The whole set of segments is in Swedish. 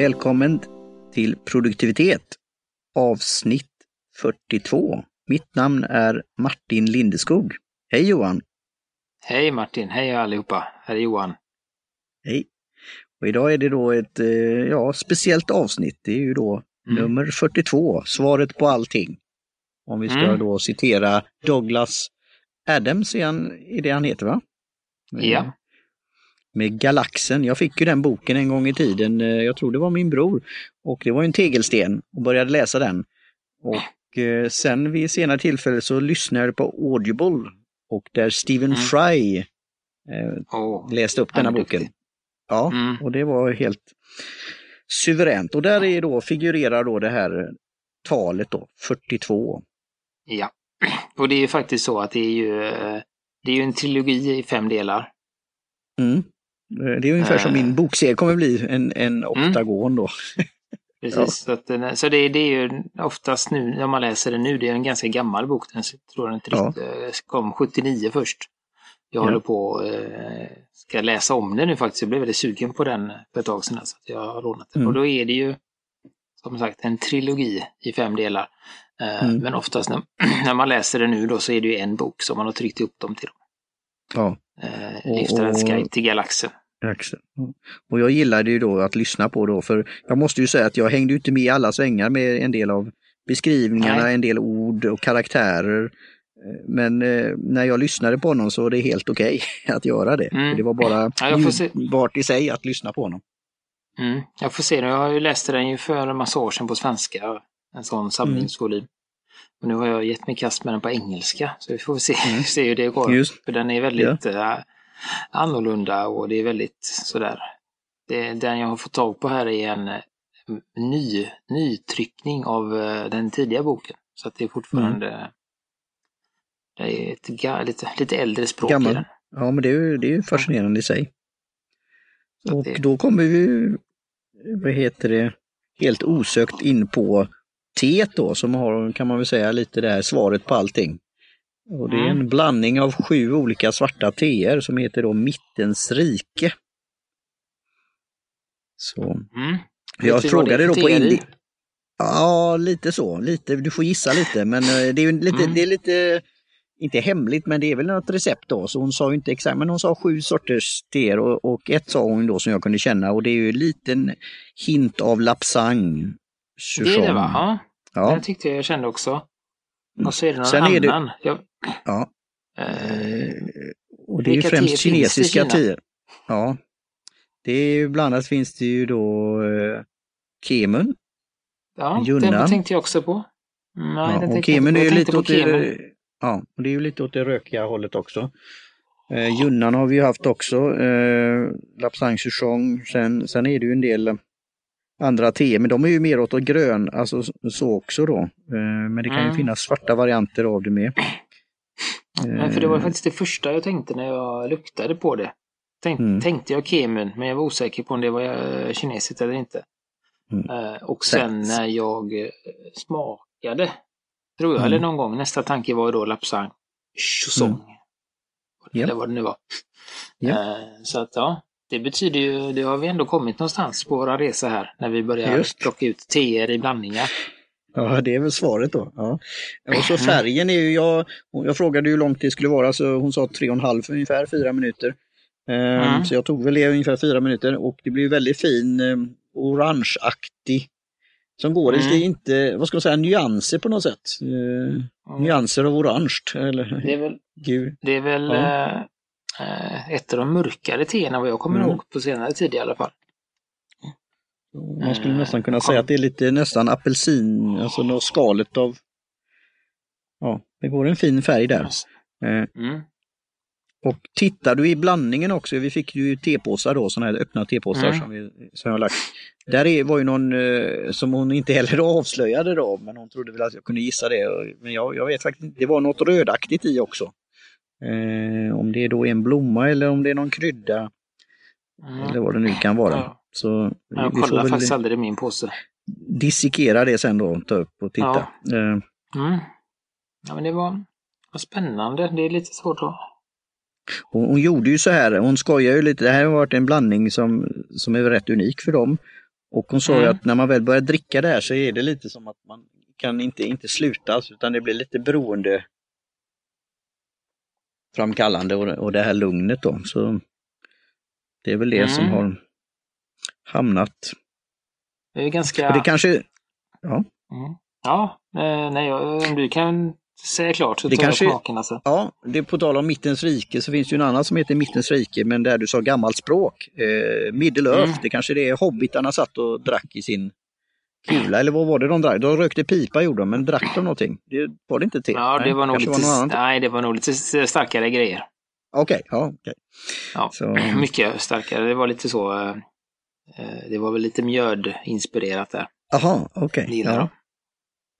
Välkommen till produktivitet avsnitt 42. Mitt namn är Martin Lindeskog. Hej Johan! Hej Martin, hej allihopa, här är Johan. Hej! Och idag är det då ett eh, ja, speciellt avsnitt. Det är ju då mm. nummer 42, svaret på allting. Om vi ska mm. då citera Douglas Adams är, han, är det han heter va? Ja med Galaxen. Jag fick ju den boken en gång i tiden, eh, jag tror det var min bror. Och det var en tegelsten och började läsa den. Och eh, sen vid senare tillfälle så lyssnade jag på Audible och där Stephen mm. Fry eh, oh, läste upp denna boken. Ja, mm. och det var helt suveränt. Och där är då, figurerar då det här talet då, 42. Ja, och det är ju faktiskt så att det är ju, eh, det är ju en trilogi i fem delar. Mm. Det är ungefär som min eh. bokserie kommer bli, en, en mm. oktagon då. Precis, ja. så, den, så det, det, är ju oftast nu när man läser den nu, det är en ganska gammal bok. Den tror jag inte ja. Eh, kom 79 först. Jag ja. håller på eh, ska läsa om den nu faktiskt. Jag blev väldigt sugen på den för ett tag sedan. Så jag har lånat den. Mm. Och då är det ju som sagt en trilogi i fem delar. mm. Men oftast när, när man läser den nu då så är det ju en bok som man har tryckt upp dem till. Dem. Ja. Eh, Liftarens guide till galaxen. Axel. Och jag gillade ju då att lyssna på då, för jag måste ju säga att jag hängde inte med i alla svängar med en del av beskrivningarna, Nej. en del ord och karaktärer. Eh, men eh, när jag lyssnade på honom så var det helt okej okay att göra det. Mm. Det var bara ja, njutbart i sig att lyssna på honom. Mm. Jag får se, jag har ju läst den ju för en massa år sedan på svenska, en sån samlingsvolym. Mm. Och nu har jag gett mig kast med den på engelska, så vi får se, mm. se hur det går. Just. För den är väldigt ja. Annorlunda och det är väldigt sådär. Det, den jag har fått tag på här är en eh, ny, nytryckning av uh, den tidiga boken. Så att det är fortfarande mm. det är ett lite, lite äldre språk Gammal. i den. Ja, men det är ju, det är ju fascinerande i sig. och det... då kommer vi, vad heter det, helt osökt in på teet då som har, kan man väl säga, lite det här svaret på allting. Och det är en blandning av sju olika svarta teer som heter då Mittens rike. Så. Mm. Jag frågade då på Indi. Ja, lite så. Lite, du får gissa lite, men eh, det är lite, mm. det är lite, inte hemligt, men det är väl något recept då. Så hon sa ju inte exakt, men hon sa sju sorters teer och, och ett sa hon då som jag kunde känna och det är ju en liten hint av lapsang. Det är det va? Ja. ja. Det tyckte jag jag kände också. Och så är det någon Sen annan. Det, jag, ja. Eh, och det är ju främst kinesiska teer. Ja. Det är bland annat finns det ju då eh, Kemun. Ja, Junnan. den tänkte jag också på. Nej, ja, och Kemun är ju lite åt det, ja, det är ju lite åt det rökiga hållet också. Eh, Junnan har vi ju haft också, eh, Lapsang Souchong, sen, sen är det ju en del andra te, men de är ju mer åt grön, alltså så också då. Eh, men det kan mm. ju finnas svarta varianter av det med. Nej, för det var eh. faktiskt det första jag tänkte när jag luktade på det. Tänk, mm. Tänkte jag kemun, men jag var osäker på om det var eh, kinesiskt eller inte. Mm. Och sen när jag smakade, tror jag, mm. eller någon gång, nästa tanke var då lapsang. Mm. Eller vad det nu var. Så att ja, det betyder ju, det har vi ändå kommit någonstans på våra resa här när vi börjar Just. plocka ut teer i blandningar. Ja, det är väl svaret då. Ja. Och så färgen är ju, jag, jag frågade hur långt det skulle vara, så hon sa tre och en halv, ungefär fyra minuter. Mm. Så jag tog väl det ungefär fyra minuter och det blir väldigt fin um, orangeaktig som går mm. i inte, vad ska man säga, nyanser på något sätt. Uh, mm. Nyanser av orange. Eller, det är väl. Det är väl ja. Uh, ett av de mörkare teerna vad jag kommer mm. ihåg på senare tid i alla fall. Man skulle nästan kunna säga att det är lite nästan apelsin, alltså något skalet av... Ja, det går en fin färg där. Eh, mm. Och tittar du i blandningen också, vi fick ju tepåsar då, sådana här öppna tepåsar mm. som, vi, som jag har lagt. Där är, var ju någon eh, som hon inte heller avslöjade då, men hon trodde väl att jag kunde gissa det. Men jag, jag vet faktiskt inte, det var något rödaktigt i också. Eh, om det är då en blomma eller om det är någon krydda. Mm. Eller vad det nu kan vara. Ja. Så jag kollar faktiskt aldrig min påse. Dissekera det sen då, ta upp och titta. Ja, uh. mm. ja men det var, var spännande. Det är lite svårt att hon, hon, gjorde ju så här, hon skojar ju lite, det här har varit en blandning som, som är rätt unik för dem. Och hon sa mm. ju att när man väl börjar dricka det här så är det lite som att man kan inte, inte sluta, utan det blir lite beroende framkallande och, och det här lugnet då. Så det är väl det mm. som har hamnat. Det är ganska... det kanske... Ja. Mm. Ja, eh, nej, om du kan säga klart så det tar kanske, jag smaken alltså. Ja, det på tal om Mittens rike så finns det ju en annan som heter Mittens rike, men där du sa gammalt språk. Eh, Earth, mm. det kanske det är hobbitarna satt och drack i sin kula, eller vad var det de drack? De rökte pipa gjorde de, men drack de någonting? Det, var det inte te? Ja, det nej, var nog lite, var nej, det var nog lite starkare grejer. Okej, okay, ja. Okay. ja så... Mycket starkare, det var lite så. Eh, eh det var väl lite mjöd-inspirerat där. Jaha, okej. Okay. Ja.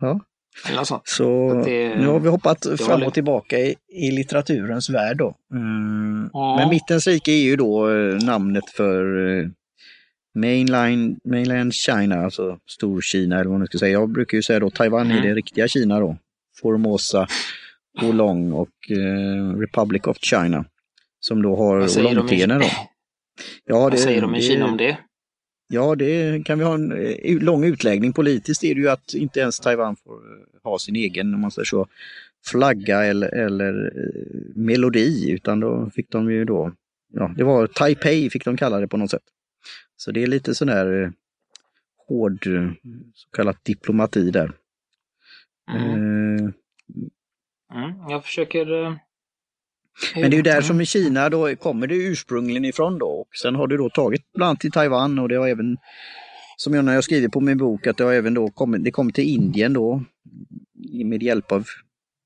ja. Eller så. så det, nu har vi hoppat fram och tillbaka i, i litteraturens värld då. Mm. Ja. Men Mittens rike är ju då eh, namnet för Mainline, mainland China, alltså Storkina eller vad man ska säga. Jag brukar ju säga då Taiwan mm. är det riktiga Kina då. Formosa, Olong och eh, Republic of China. Som då har Olongtene då. Ja, det, vad säger de i Kina om det? Ja, det kan vi ha en eh, lång utläggning. Politiskt är det ju att inte ens Taiwan får eh, ha sin egen, om man säger så, flagga eller, eller eh, melodi, utan då fick de ju då, ja, det var Taipei fick de kalla det på något sätt. Så det är lite sån där hård så kallat diplomati där. Mm. Uh, mm, jag försöker men det är ju där som i Kina då kommer det ursprungligen ifrån då. Och sen har det då tagit bland annat till Taiwan och det har även, som jag när jag skriver på min bok, att det har även då kommit, det kom till Indien då med hjälp av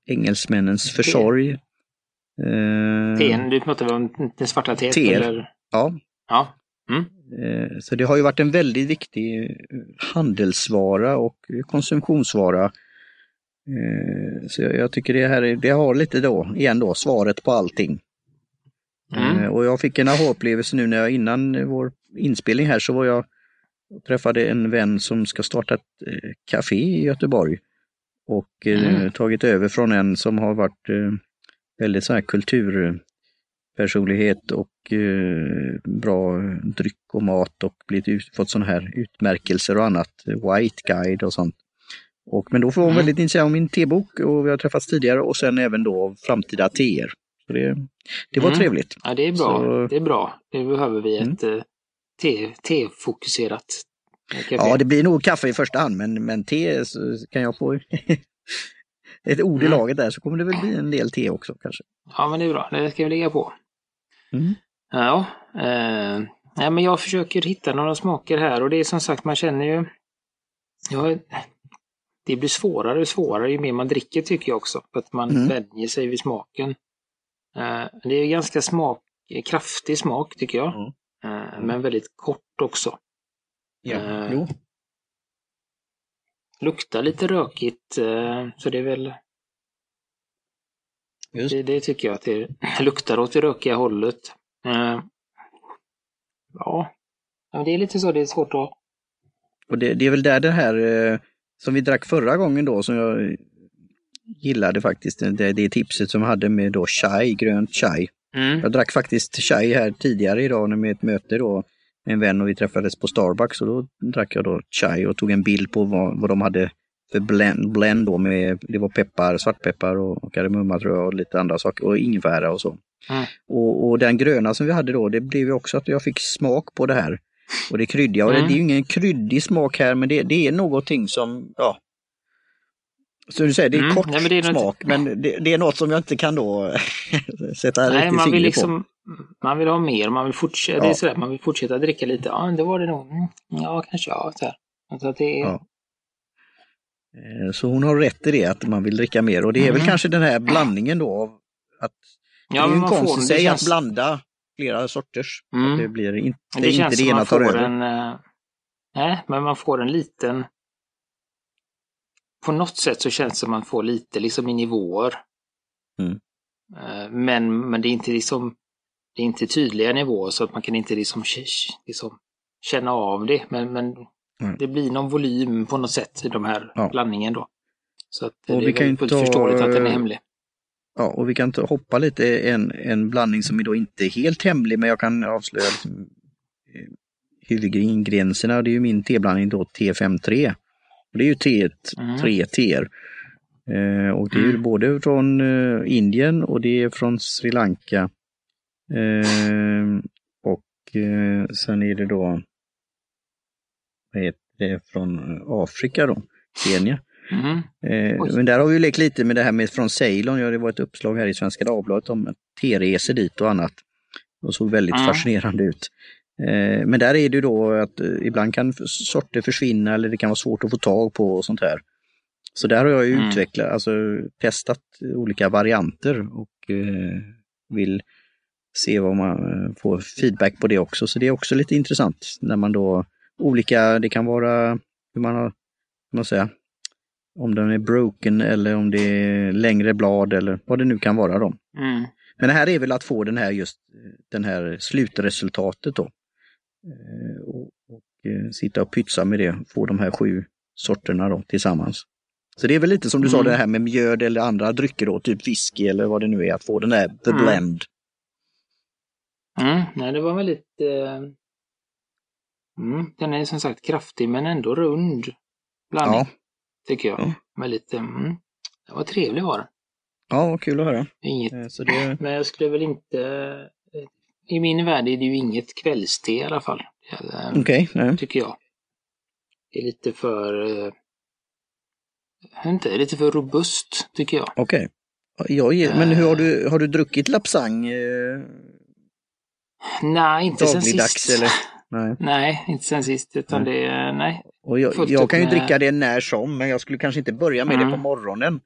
engelsmännens försorg. Eh, Teen, du pratar om det svarta teet? Eller? Ja. ja. Mm. Eh, så det har ju varit en väldigt viktig handelsvara och konsumtionsvara Eh, så jag, tycker det här det har lite då, igen då, svaret på allting. Mm. Eh, och jag fick en aha-upplevelse nu när jag innan vår inspelning här så var jag och träffade en vän som ska starta ett eh, café i Göteborg. Och mm. tagit över från en som har varit väldigt så här kulturpersonlighet och bra dryck och mat och blivit fått sådana här utmärkelser och annat, White Guide och sånt. Och, men då får hon mm. väldigt intresserad av min tebok och vi har träffats tidigare och sen även då framtida teer. Så det, det var mm. trevligt. Ja, det är bra. Så... Det är bra. Nu behöver vi ett mm. Eh, te-fokuserat te Ja, det blir nog kaffe i första hand, men, men te kan jag få ett ord i mm. laget där så kommer det väl bli en del te också kanske. Ja, men det är bra. Det ska vi lägga på. Mm. Ja, eh, ja, men jag försöker hitta några smaker här och det är som sagt, man känner ju... Jag, det blir svårare och svårare ju mer man dricker tycker jag också. För att man mm. vänjer sig vid smaken. Uh, det är ganska smak, kraftig smak tycker jag. Mm. Uh, men väldigt kort också. Ja, jo. Luktar lite rökigt, så det är väl... Det, det, tycker jag att det luktar åt det rökiga hållet. ja, det är lite så, det är svårt att... Och det, det är väl där det här som vi drack förra gången då, som jag gillade faktiskt, det, det tipset som hade med då chai, grönt chai. Mm. Jag drack faktiskt chai här tidigare idag med ett möte då med en vän och vi träffades på Starbucks och då drack jag då chai och tog en bild på vad, vad de hade för blend, blend då med, det var peppar, svartpeppar och, och kardemumma tror jag och lite andra saker och ingefära och så. Mm. Och, och, den gröna som vi hade då, det blev ju också att jag fick smak på det här. Och det kryddiga. Och mm. det, det är ju ingen kryddig smak här men det, det är någonting som, ja. Så du säger, det är mm. kort Nej, men det är smak något... men det, det, är något som jag inte kan då sätta Nej, riktigt man vill liksom, på. Man vill ha mer, man vill fortsätta, ja. det är sådär, man vill fortsätta dricka lite. Ja, det var det nog. Mm, ja, kanske ja. Så, här. Alltså, det är... ja. Eh, så hon har rätt i det, att man vill dricka mer. Och det är mm. väl kanske den här blandningen då av att det ja, är ju en konst i sig känns... att blanda flera sorters. Mm. det blir inte det, det, inte det ena tar över. En, eh, nej, men man får en liten... På något sätt så känns det som man får lite liksom i nivåer. Mm. Eh, men, men det är inte liksom det är inte tydliga nivåer så att man kan inte liksom, liksom känna av det. Men, men mm. det blir någon volym på något sätt i de här ja. blandningen då. Så att det är fullt ta... förståeligt att den är hemlig. Ja, och vi kan hoppa lite en, en blandning som är då inte helt hemlig, men jag kan avslöja liksom, huvudingredienserna. Det är ju min teblandning då T53. Och det är ju T, mm. tre teer. Eh, och det är mm. både från eh, Indien och det är från Sri Lanka. Eh, och eh, sen är det då vad heter det, från Afrika då, Kenya. Mm. Eh, men där har vi lekt lite med det här med från Ceylon. Ja, det var ett uppslag här i Svenska Dagbladet om teresor dit och annat. Och såg väldigt mm. fascinerande ut. Eh, men där är det ju då att eh, ibland kan sorter försvinna eller det kan vara svårt att få tag på och sånt här. Så där har jag ju mm. utvecklat, alltså testat olika varianter och eh, vill se vad man eh, får feedback på det också. Så det är också lite intressant när man då olika, det kan vara hur man har, man säga, om den är broken eller om det är längre blad eller vad det nu kan vara då. Mm. Men det här är väl att få den här just den här slutresultatet då. Eh, och, och eh, sitta och pytsa med det, få de här sju sorterna då tillsammans. Så det är väl lite som du mm. sa det här med mjöd eller andra drycker då, typ whisky eller vad det nu är, att få den där the mm. blend. Mm, nej, det var väldigt... Eh... Mm, den är som sagt kraftig men ändå rund blandning. Ja. Tycker jag. Ja. Väldigt... Mm, det var trevlig var den. Ja, vad kul att höra. Inget, eh, så det... Men jag skulle väl inte i min värld är det ju inget kvällste i alla fall. Okej, okay, Tycker jag. Det är lite för... Eh, inte, lite för robust, tycker jag. Okej. Okay. men hur har du, har du druckit Lapsang? Eh, nej, inte sen sist. Eller? Nej. nej, inte sen sist, utan nej. det, nej. Och jag, jag kan ju med... dricka det när som, men jag skulle kanske inte börja med mm. det på morgonen.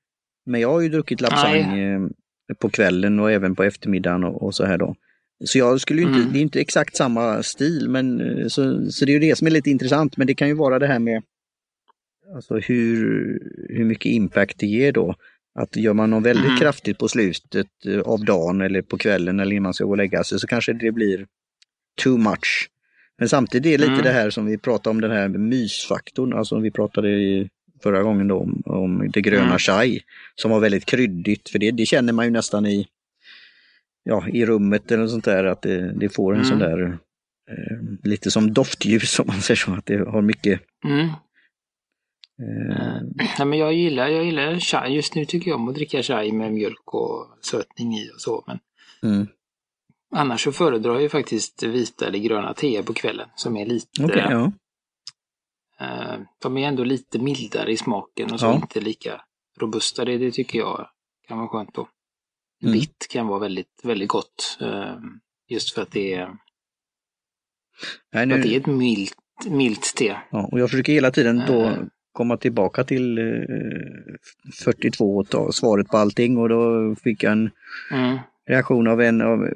Men jag har ju druckit Lapsang. Eh, på kvällen och även på eftermiddagen och, och så här då. Så jag skulle inte, mm. det är inte exakt samma stil, men eh, så, så det är ju det som är lite intressant. Men det kan ju vara det här med alltså hur, hur mycket impact det ger då. Att gör man något väldigt mm. kraftigt på slutet eh, av dagen eller på kvällen eller innan man ska gå och lägga sig så kanske det blir too much. Men samtidigt är det lite mm. det här som vi pratade om, den här mysfaktorn, alltså vi pratade i förra gången då om, om det gröna mm. chai som var väldigt kryddigt, för det, det känner man ju nästan i ja, i rummet eller sånt där, att det, det får en mm. sån där eh, lite som doftljus om man säger så, att det har mycket mm. Eh. Ja, men jag gillar, jag gillar chai. Just nu tycker jag om att dricka chai med mjölk och sötning i och så. Men mm. Annars så föredrar jag faktiskt vita eller gröna teer på kvällen som är lite... Okay, ja. eh, de är ändå lite mildare i smaken och så ja. inte lika robusta. Det, det tycker jag kan vara skönt då. Mm. Vitt kan vara väldigt, väldigt gott. Eh, just för att det är, Nej, nu... att det är ett milt, milt te. Ja, och jag försöker hela tiden då uh... komma tillbaka till 42 och ta svaret på allting och då fick jag en mm. reaktion av en av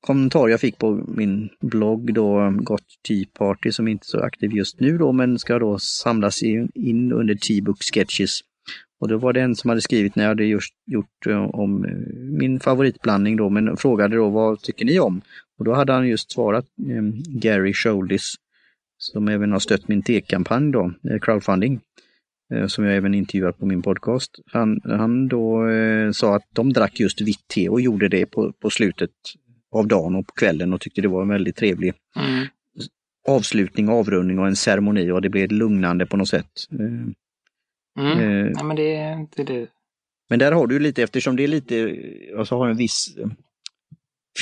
kommentar jag fick på min blogg då, Got Tea Party, som inte är så aktiv just nu då, men ska då samlas in under T-book Sketches och då var det en som hade skrivit när jag hade just gjort eh, om eh, min favoritblandning då, men frågade då vad tycker ni om? Och då hade han just svarat eh, Gary Scholdis, som även har stött min te-kampanj då, crowdfunding, som jag även intervjuat på min podcast. Han, han då eh, sa att de drack just vitt te och gjorde det på, på slutet av dagen och på kvällen och tyckte det var en väldigt trevlig mm. avslutning, avrundning och en ceremoni och det blev lugnande på något sätt. Mm. Eh, ja, men det inte det. Men där har du lite, eftersom det är lite, alltså har en viss eh,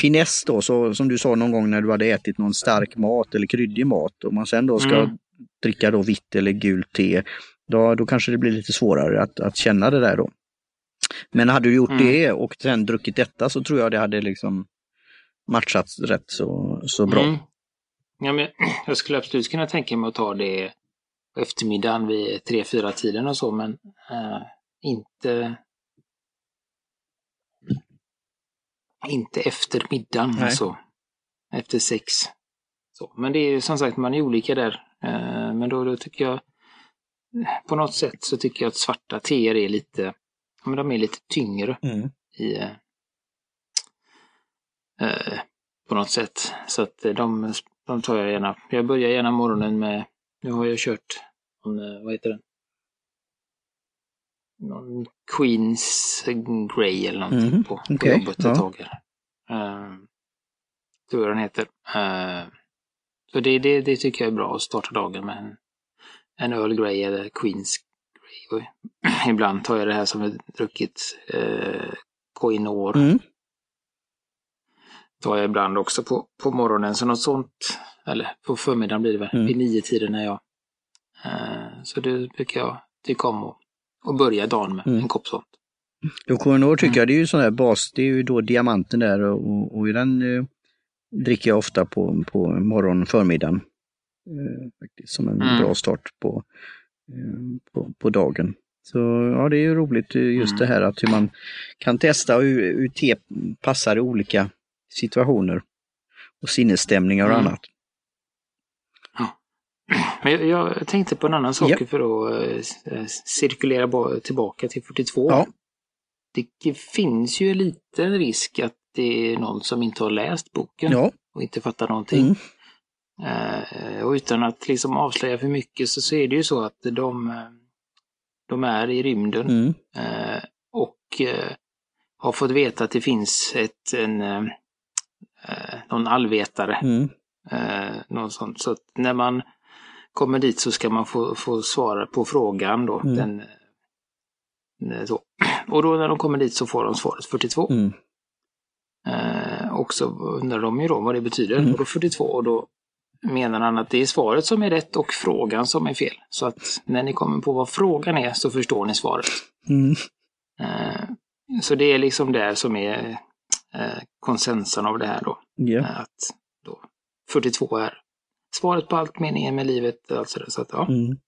finess då, så, som du sa någon gång när du hade ätit någon stark mat eller kryddig mat. Om man sen då ska mm. dricka då vitt eller gult te, då, då kanske det blir lite svårare att, att känna det där då. Men hade du gjort mm. det och sen druckit detta så tror jag det hade liksom matchat rätt så, så bra. Mm. Ja, men jag skulle absolut kunna tänka mig att ta det eftermiddagen vid tre fyra tiden och så, men äh, inte inte efter middagen, Nej. alltså. Efter sex. Så. Men det är som sagt, man är olika där. Äh, men då, då tycker jag, på något sätt så tycker jag att svarta teer är lite, men de är lite tyngre mm. i äh, på något sätt. Så att de, de tar jag gärna. Jag börjar gärna morgonen med, nu har jag kört någon, eh, vad heter den? Någon Queens Grey eller någonting mm, på, på okay, jobbet ett ja. tag. Tror jag den heter. Uh, Så det, det, det tycker jag är bra att starta dagen med en, en Earl Grey eller Queens Grey. Och ibland tar jag det här som ett druckit eh, Koinor. Mm. Tar jag ibland också på, på morgonen, så något sånt. Eller på förmiddagen blir det väl, mm. vid nio tiden när jag. Eh, så det brukar jag tycka om att, att börja dagen med mm. en kopp sånt. Jo, Koinor tycker mm. jag det är ju sån här bas, det är ju då diamanten där och, och den eh, dricker jag ofta på, på morgon förmiddagen. Eh, faktiskt, som en mm. bra start på, eh, på, på, dagen. Så ja, det är ju roligt eh, just mm. det här att hur man kan testa hur, hur te passar i olika situationer och sinnesstämningar och mm. annat. Men jag, tänkte på en annan sak ja. för att äh, cirkulera tillbaka till 42. Ja. Det finns ju en liten risk att det är någon som inte har läst boken ja. och inte fattar någonting. Mm. Uh, och utan att liksom avslöja för mycket så, så är det ju så att de, de är i rymden mm. uh, och uh, har fått veta att det finns ett, en, någon allvetare. Mm. någon sånt. Så när man kommer dit så ska man få, få svara på frågan då. Mm. Den, så. Och då när de kommer dit så får de svaret 42. Mm. Eh, och så undrar de ju då vad det betyder. Mm. Och då 42 och då menar han att det är svaret som är rätt och frågan som är fel. Så att när ni kommer på vad frågan är så förstår ni svaret. Mm. Eh, så det är liksom det som är eh, konsensen av det här då. Yeah. Att då 42 är svaret på allt meningen med livet. Alltså det, så att, ja. Mm.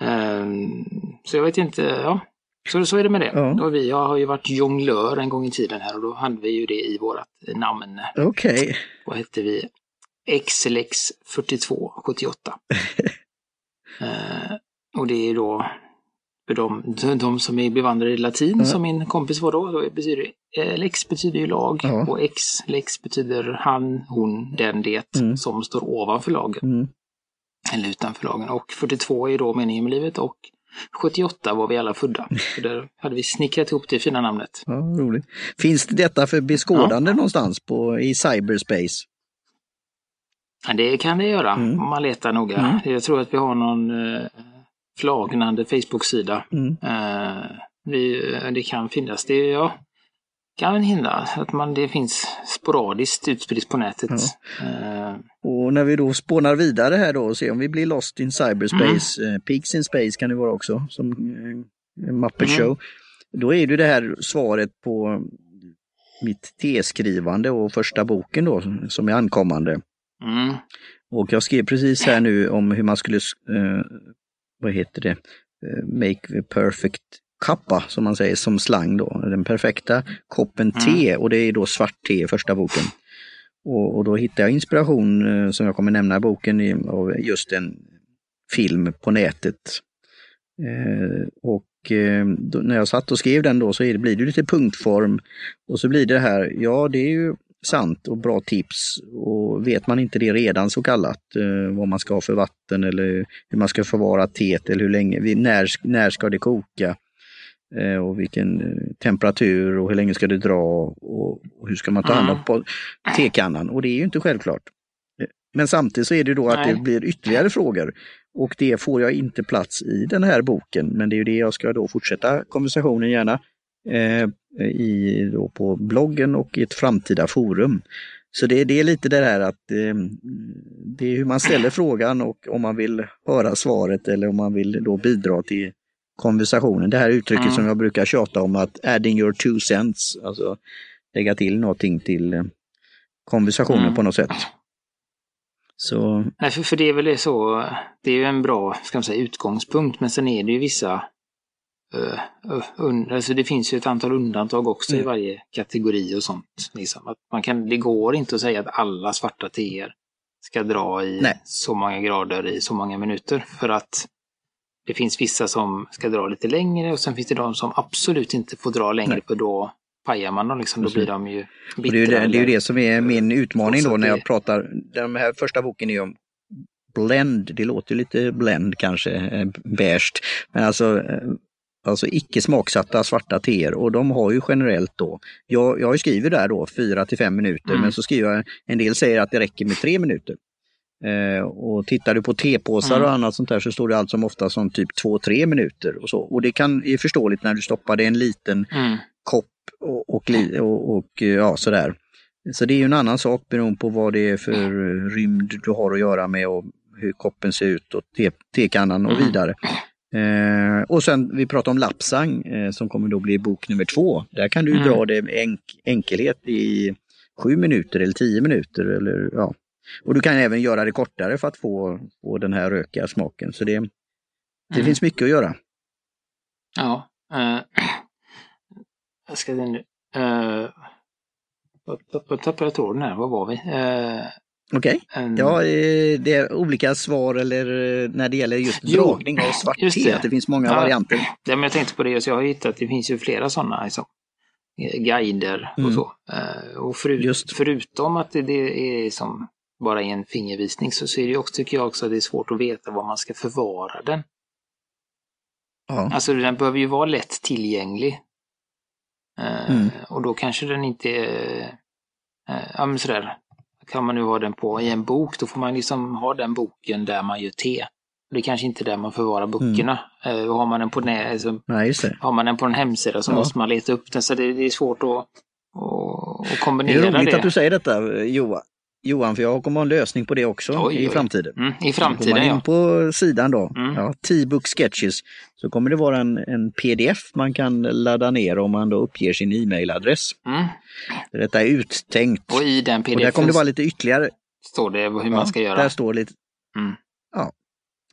Um, så jag vet inte, ja. Så, så är det med det. Ja. Och vi jag har ju varit jonglör en gång i tiden här och då hade vi ju det i vårt namn. Okej. Okay. Vad hette vi? XLX 4278. uh, och det är då för de, de som är bevandrade i latin, ja. som min kompis var då, då betyder eh, lex betyder ju lag ja. och ex, lex betyder han, hon, den, det mm. som står ovanför lagen. Mm. Eller utanför lagen. Och 42 är då meningen med livet och 78 var vi alla födda. Så där hade vi snickrat ihop det fina namnet. Ja, roligt. Finns det detta för beskådande ja. någonstans på, i cyberspace? Ja, det kan det göra mm. om man letar noga. Mm. Jag tror att vi har någon flagnande Facebook-sida. Mm. Eh, vi, det kan finnas. Det ja, kan hända att man, det finns sporadiskt utspritt på nätet. Ja. Eh. Och när vi då spånar vidare här då och ser om vi blir lost in cyberspace, mm. eh, Pigs in space kan det vara också, som eh, Muppet mm. Show. Då är det det här svaret på mitt T-skrivande och första boken då som är ankommande. Mm. Och jag skrev precis här nu om hur man skulle eh, vad heter det, eh, make the perfect kappa som man säger som slang då, den perfekta koppen te mm. och det är då svart te i första boken. Och, och, då hittade jag inspiration eh, som jag kommer nämna i boken av just en film på nätet. Eh, och eh, då, när jag satt och skrev den då så är det, blir det lite punktform och så blir det här, ja det är ju sant och bra tips. Och vet man inte det redan så kallat, eh, vad man ska ha för vatten eller hur man ska förvara teet eller hur länge, när, när ska det koka eh, och vilken eh, temperatur och hur länge ska det dra och, hur ska man ta hand om mm. tekannan. Och det är ju inte självklart. Men samtidigt så är det då att Nej. det blir ytterligare frågor och det får jag inte plats i den här boken. Men det är ju det jag ska då fortsätta konversationen gärna eh, i, då på bloggen och i ett framtida forum. Så det, det är lite det här att eh, det är hur man ställer frågan och om man vill höra svaret eller om man vill då bidra till konversationen. Det här uttrycket mm. som jag brukar tjata om att adding your two cents, alltså lägga till någonting till eh, konversationen mm. på något sätt. Så... Nej, för, för det är väl så, det är ju en bra ska man säga, utgångspunkt, men sen är det ju vissa Uh, alltså det finns ju ett antal undantag också mm. i varje kategori och sånt. Liksom. Att man kan, det går inte att säga att alla svarta teer ska dra i Nej. så många grader i så många minuter. För att det finns vissa som ska dra lite längre och sen finns det de som absolut inte får dra längre Nej. för då pajar man dem liksom. Då blir de ju bittra. Det är, det, det är ju det som är min utmaning då när jag pratar. Den här första boken är ju om blend, det låter lite blend kanske, eh, beige. Men alltså eh, alltså icke smaksatta svarta teer och de har ju generellt då, jag, jag skriver där då 4 till 5 minuter mm. men så skriver jag, en del säger att det räcker med 3 minuter. Eh, och tittar du på tepåsar mm. och annat sånt där så står det allt som ofta som typ 2-3 minuter och så. Och det kan är förståeligt när du stoppar det en liten mm. kopp och, och, och, och, ja sådär. Så det är ju en annan sak beroende på vad det är för rymd du har att göra med och hur koppen ser ut och te, tekannan och mm. vidare. Eh, och sen vi pratar om Lapsang eh, som kommer då bli bok nummer två. Där kan du mm. dra det med enk enkelhet i sju minuter eller tio minuter. Eller, ja. Och du kan även göra det kortare för att få, få den här rökiga smaken. Så det, det mm. finns mycket att göra. Ja. Uh, jag ska nu. Uh, tappade jag tråden här, var var vi? Uh, Okej, okay. um, ja det är olika svar eller när det gäller just jo, dragning av svart te, att det finns många ja, varianter. Ja, men jag tänkte på det, så jag har hittat, det finns ju flera sådana liksom, guider och mm. så. Och förut, förutom att det, det är som bara en fingervisning så, så är det också, tycker jag också att det är svårt att veta var man ska förvara den. Ja. Alltså den behöver ju vara lätt tillgänglig. Eh, mm. och då kanske den inte är, ja men sådär, kan man nu ha den på i en bok, då får man liksom ha den boken där man gör te. Det är kanske inte där man förvarar böckerna. Mm. Uh, har man den på alltså, Nej, har man den på en hemsida så ja. måste man leta upp den, så det, det är svårt att, att, att kombinera det. Är det är roligt att du säger detta Johan. Johan, för jag kommer ha en lösning på det också oj, i framtiden. Mm, I framtiden, Går man in på sidan då, mm. ja, T-book sketches, så kommer det vara en, en, pdf man kan ladda ner om man då uppger sin e-mailadress. Mm. Detta är uttänkt. Och i den pdf och där kommer det vara lite ytterligare. Står det hur man ska göra? Där står lite. Mm.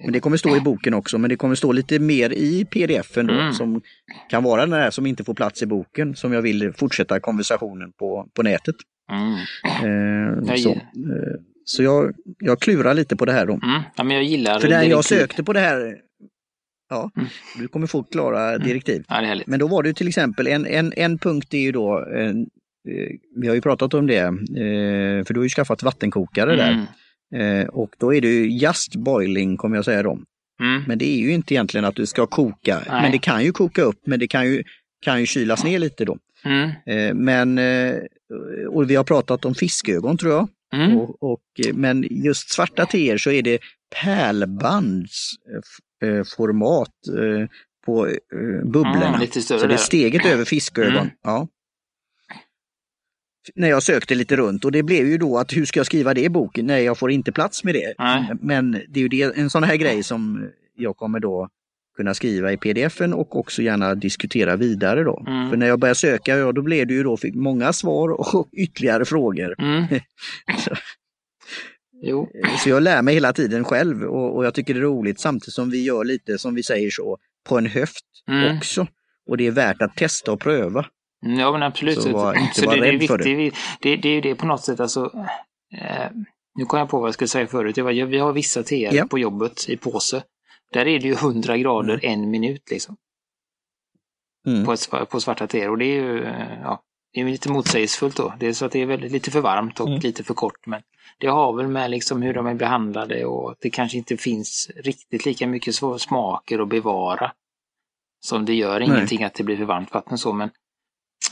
Men det kommer stå i boken också, men det kommer stå lite mer i pdf-en då, mm. som kan vara den här som inte får plats i boken, som jag vill fortsätta konversationen på, på nätet. Mm. Eh, så eh, så jag, jag klurar lite på det här då. Mm. Ja, men jag gillar För när jag sökte på det här, ja, mm. du kommer fort klara mm. direktiv. Ja, men då var det till exempel en, en, en punkt är ju då, en, eh, vi har ju pratat om det, för du har ju skaffat vattenkokare där. Mm. Och då är det ju just boiling kommer jag säga då. Mm. Men det är ju inte egentligen att du ska koka, Nej. men det kan ju koka upp, men det kan ju, kan ju kylas ner lite då. Mm. Men och vi har pratat om fiskögon tror jag. Mm. Och, och, men just svarta teer så är det pärlbandsformat eh, på eh, bubblorna. Mm, så det är steget över fiskögon. Mm. Ja. När jag sökte lite runt och det blev ju då att hur ska jag skriva det i boken? Nej, jag får inte plats med det. Men det är ju det, en sån här grej som jag kommer då kunna skriva i pdfen och också gärna diskutera vidare då. Mm. För när jag började söka, ja, då blev det ju då fick många svar och ytterligare frågor. Mm. så. Så jag lär mig hela tiden själv och, och, jag tycker det är roligt samtidigt som vi gör lite, som vi säger så, på en höft mm. också. Och det är värt att testa och pröva. Ja men absolut. Så, var, så det, det, är för det. det. Det är ju det på något sätt alltså. Eh, nu kom jag på vad jag skulle säga förut. Det var, vi har vissa teer ja. på jobbet i påse. Där är det ju 100 grader mm. en minut liksom. Mm. På, ett, på svarta teer och det är ju ja, det är lite motsägelsefullt då. Det är så att det är väldigt, lite för varmt och mm. lite för kort. Men det har väl med liksom hur de är behandlade och att det kanske inte finns riktigt lika mycket smaker att bevara. Som det gör nej. ingenting att det blir för varmt vatten så men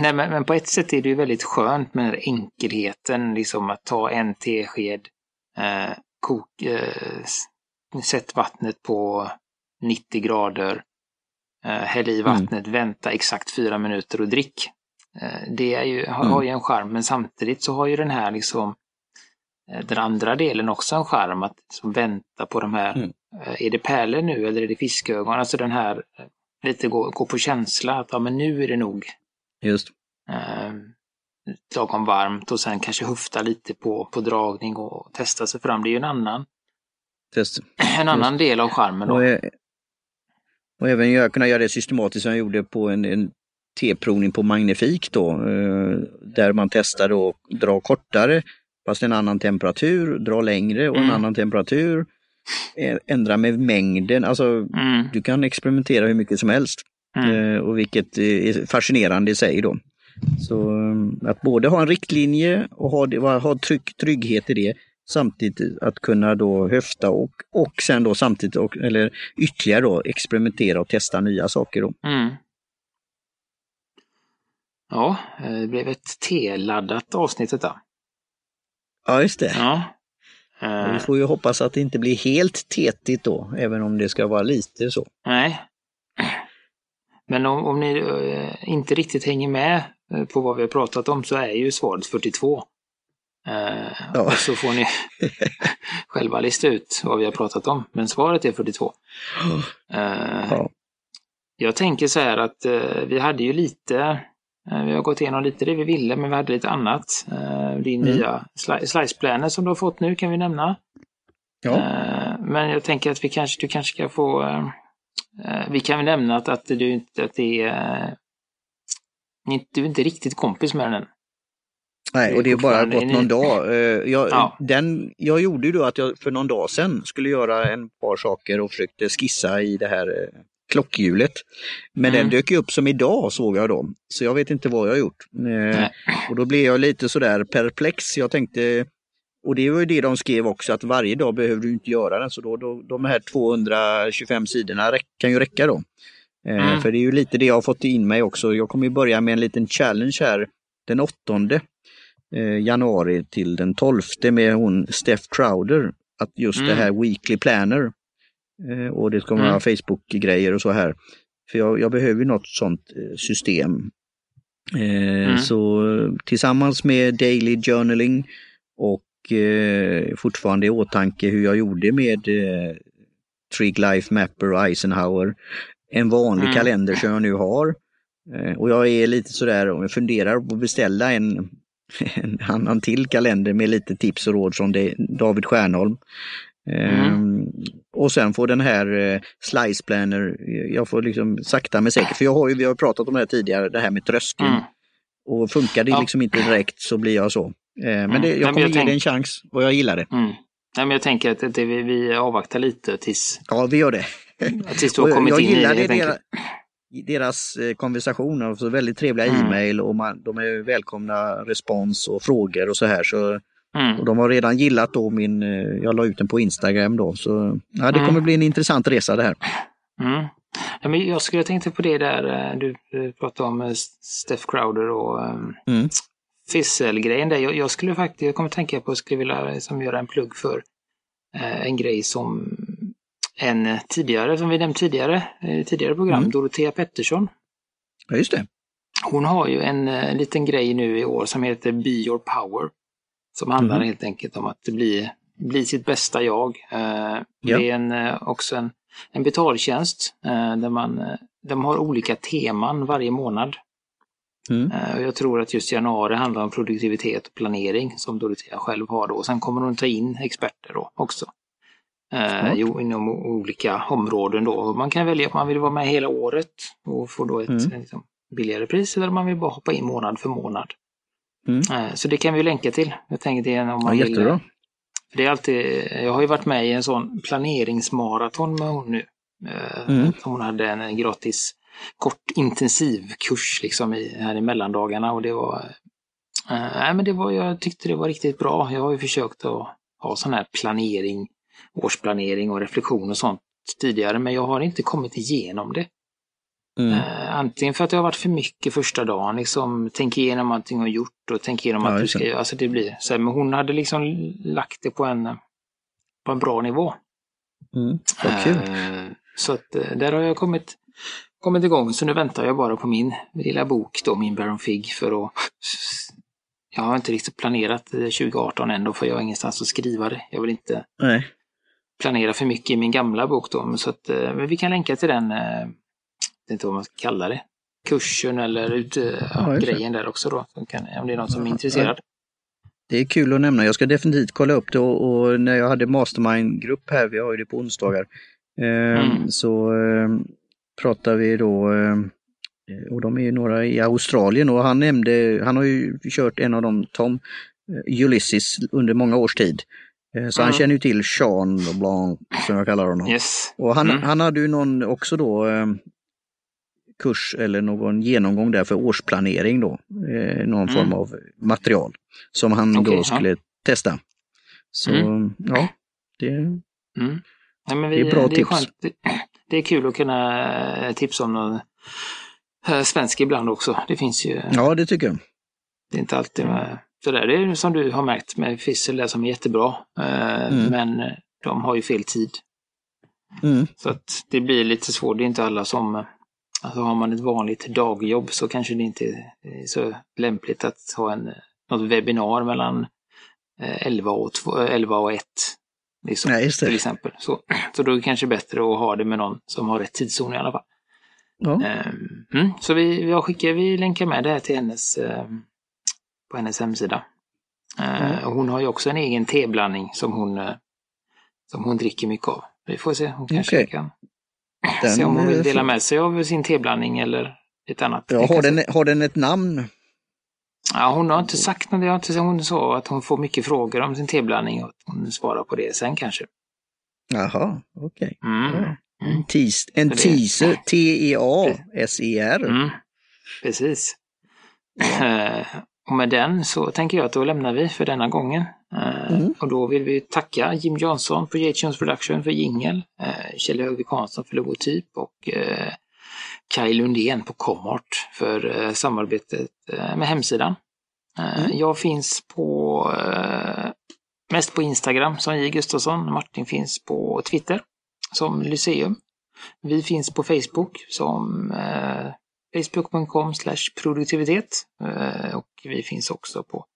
nej, men, men, på ett sätt är det ju väldigt skönt med enkelheten, liksom att ta en tesked, äh, kok, äh, sätt vattnet på 90 grader, eh, häll i mm. vattnet, mm. vänta exakt fyra minuter och drick. Eh, det är ju, har, mm. har ju en charm, men samtidigt så har ju den här liksom eh, den andra delen också en charm att liksom vänta på de här, mm. är det pärlor nu eller är det fiskögon? Alltså den här, lite gå, gå på känsla att ja men nu är det nog. Just. Eh, lagom varmt och sen kanske hufta lite på, på dragning och testa sig fram. Det är ju en annan Test. En annan Just. del av skärmen då. Och, och även jag kunna göra det systematiskt som jag gjorde på en, en T-provning på Magnifik då, eh, där man testade och dra kortare fast en annan temperatur, dra längre och en mm. annan temperatur. Ändra med mängden, alltså mm. du kan experimentera hur mycket som helst. Mm. Eh, och vilket är fascinerande i sig då. Så eh, att både ha en riktlinje och ha, ha trygg, trygghet i det, samtidigt att kunna då höfta och, och sen då samtidigt, och, eller ytterligare då experimentera och testa nya saker. Då. Mm. Ja, eh, det blev ett T-laddat avsnitt detta. Ja, just det. Ja. Vi får ju hoppas att det inte blir helt tetigt då, även om det ska vara lite så. Nej. Men om, om ni uh, inte riktigt hänger med uh, på vad vi har pratat om så är ju svaret 42. Ja. Och så får ni själva lista ut vad vi har pratat om. Men svaret är 42. Ja. Jag tänker så här att vi hade ju lite Eh, vi har gått igenom lite det vi ville, men vi hade lite annat. Eh, din mm. nya sliceplaner som du har fått nu kan vi nämna. Ja. Eh, men jag tänker att vi kanske, du kanske ska få... Vi kan väl nämna att, att du inte att det är... Du är inte riktigt kompis med den. Nej, och det är bara gått någon dag. Jag, ja. den, jag gjorde ju då att jag för någon dag sedan skulle göra en par saker och försökte skissa i det här klockhjulet. Men mm. den dök upp som idag såg jag då. Så jag vet inte vad jag har gjort. Eh, och då blev jag lite sådär perplex. Jag tänkte, och det var ju det de skrev också, att varje dag behöver du inte göra den. Så då, då de här 225 sidorna kan ju räcka då. Eh, mm. För det är ju lite det jag har fått in mig också. Jag kommer ju börja med en liten challenge här den 8 eh, januari till den 12 med hon Steph Crowder. Att just mm. det här Weekly Planner. Eh, och det ska vara mm. Facebook-grejer och så här. För jag, jag behöver något sånt eh, system. Eh, mm. Så tillsammans med Daily Journaling och eh, fortfarande i åtanke hur jag gjorde med eh, Trig Life Mapper och Eisenhower. En vanlig mm. kalender som jag nu har. Eh, och jag är lite sådär, om jag funderar på att beställa en, en annan till kalender med lite tips och råd från David Stjärnholm. Mm. Um, och sen får den här uh, Slice Planner, jag får liksom sakta men säkert, för jag har ju, vi har pratat om det här tidigare, det här med tröskeln. Mm. Och funkar det ja. liksom inte direkt så blir jag så. Uh, men det, jag kommer jag ge tänk... det en chans och jag gillar det. Mm. Nej, men jag tänker att det, vi, vi avvaktar lite tills... Ja, vi gör det. tills du har kommit jag, in i det. Deras, deras eh, konversationer, så väldigt trevliga mm. e-mail och man, de är välkomna respons och frågor och så här. Så Mm. Och de har redan gillat då min, eh, jag la ut den på Instagram då, så ja, det kommer mm. bli en intressant resa det här. Mm. Ja, men jag skulle tänka på det där eh, du pratade om Steph Crowder och mm. Fissel-grejen där. Jag, jag, skulle faktiskt, jag kommer tänka på, att skulle vilja liksom göra en plugg för eh, en grej som en tidigare, som vi nämnt tidigare, tidigare program, mm. Dorotea Pettersson. Ja, just det. Hon har ju en, en liten grej nu i år som heter Be Your Power. Som handlar mm. helt enkelt om att bli, bli sitt bästa jag. Eh, ja. Det är en, eh, också en, en betaltjänst eh, där man eh, de har olika teman varje månad. Mm. Eh, jag tror att just januari handlar om produktivitet och planering som Dorotea själv har då. Sen kommer hon ta in experter då också. Eh, jo, inom olika områden då. Man kan välja om man vill vara med hela året och få då ett mm. liksom, billigare pris eller om man vill bara hoppa in månad för månad. Mm. Eh, så det kan vi länka till. Jag tänkte det om man ja, jättebra. Vill. Det är alltid, jag har ju varit med i en sån planeringsmaraton med hon nu. Eh, mm. Hon hade en gratis kort intensivkurs liksom i, här i mellandagarna och det var, äh, men det var, jag tyckte det var riktigt bra. Jag har ju försökt att ha sån här planering, årsplanering och reflektion och sånt tidigare, men jag har inte kommit igenom det. Mm. Uh, antingen för att det har varit för mycket första dagen, liksom tänk igenom allting har gjort och tänk igenom ja, att du ska göra, alltså det blir så här, men hon hade liksom lagt det på en, på en bra nivå. Mm. Uh, så att uh, där har jag kommit, kommit igång, så nu väntar jag bara på min lilla bok då, min Baron Fig för att jag har inte riktigt planerat 2018 än, då för jag har ingenstans att skriva det. Jag vill inte Nej. planera för mycket i min gamla bok då, så att, men vi kan länka till den vet inte vad man ska kalla det, kursen eller ut, ja, grejen där också då. Kan, om det är någon som är intresserad. Det är kul att nämna. Jag ska definitivt kolla upp det och, och när jag hade mastermind-grupp här, vi har ju det på onsdagar, eh, mm. så eh, pratar vi då eh, och de är några i Australien och han nämnde, han har ju kört en av dem, Tom eh, Ulysses, under många års tid. Eh, så mm. han känner ju till Sean Blanc som jag kallar honom. Yes. Och han, mm. han hade ju någon också då eh, kurs eller någon genomgång där för årsplanering då. Någon mm. form av material som han okay, då skulle ja. testa. Så mm. ja, det, mm. ja, vi, det är bra det tips. Är det, är kul att kunna eh, tipsa om någon äh, svensk ibland också. Det finns ju. Ja, det tycker jag. Det är inte alltid sådär. Det är som du har märkt med Fissel där som är jättebra. Eh, mm. Men de har ju fel tid. Mm. Så att det blir lite svårt. Det är inte alla som... Alltså har man ett vanligt dagjobb så kanske det inte är så lämpligt att ha en, något webbinar mellan 11 och, 2, 11 och 1. Liksom, det. Till exempel. Så, så då är det kanske bättre att ha det med någon som har rätt tidszon i alla fall. Ja. Ehm, mm, så vi, jag skickar, vi länkar med det här till hennes, ehm, på hennes hemsida. Mm. Hon har ju också en egen teblandning som hon, eh, som hon dricker mycket av. Vi får se, hon kanske okay. kan den, se om hon vill dela med sig av sin teblandning eller ett annat. Ja, har, den, har den ett namn? Ja, hon har inte sagt något. Hon sa att hon får mycket frågor om sin teblandning och hon svarar på det sen kanske. Jaha, okej. Okay. Mm. Ja. Mm. Tis, en teaser, T-E-A-S-E-R. Mm. Precis. Uh, och med den så tänker jag att då lämnar vi för denna gången. Uh, mm. Och då vill vi tacka Jim Johnson på J-Tunes Production för jingel, uh, Kjell Högvik Hansson för logotyp och Kaj Lundén på Comart för samarbetet med hemsidan. Mm. Jag finns på mest på Instagram som J Gustafsson. Martin finns på Twitter som Lyceum. Vi finns på Facebook som eh, facebook.com produktivitet eh, och vi finns också på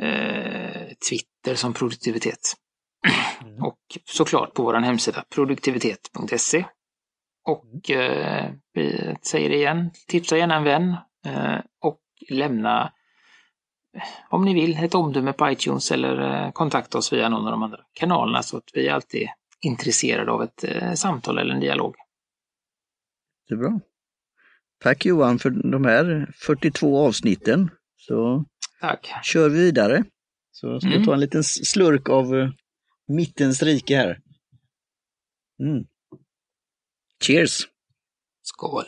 eh, Twitter som produktivitet. Mm. Och såklart på vår hemsida produktivitet.se. Och eh, vi säger det igen, tipsa gärna en vän eh, och lämna om ni vill ett omdöme på iTunes eller eh, kontakta oss via någon av de andra kanalerna så att vi alltid intresserad av ett eh, samtal eller en dialog. Det är bra. Tack Johan för de här 42 avsnitten. Så Tack. kör vi vidare. Så ska mm. ta en liten slurk av mittens rike här. Mm. Cheers! Skål!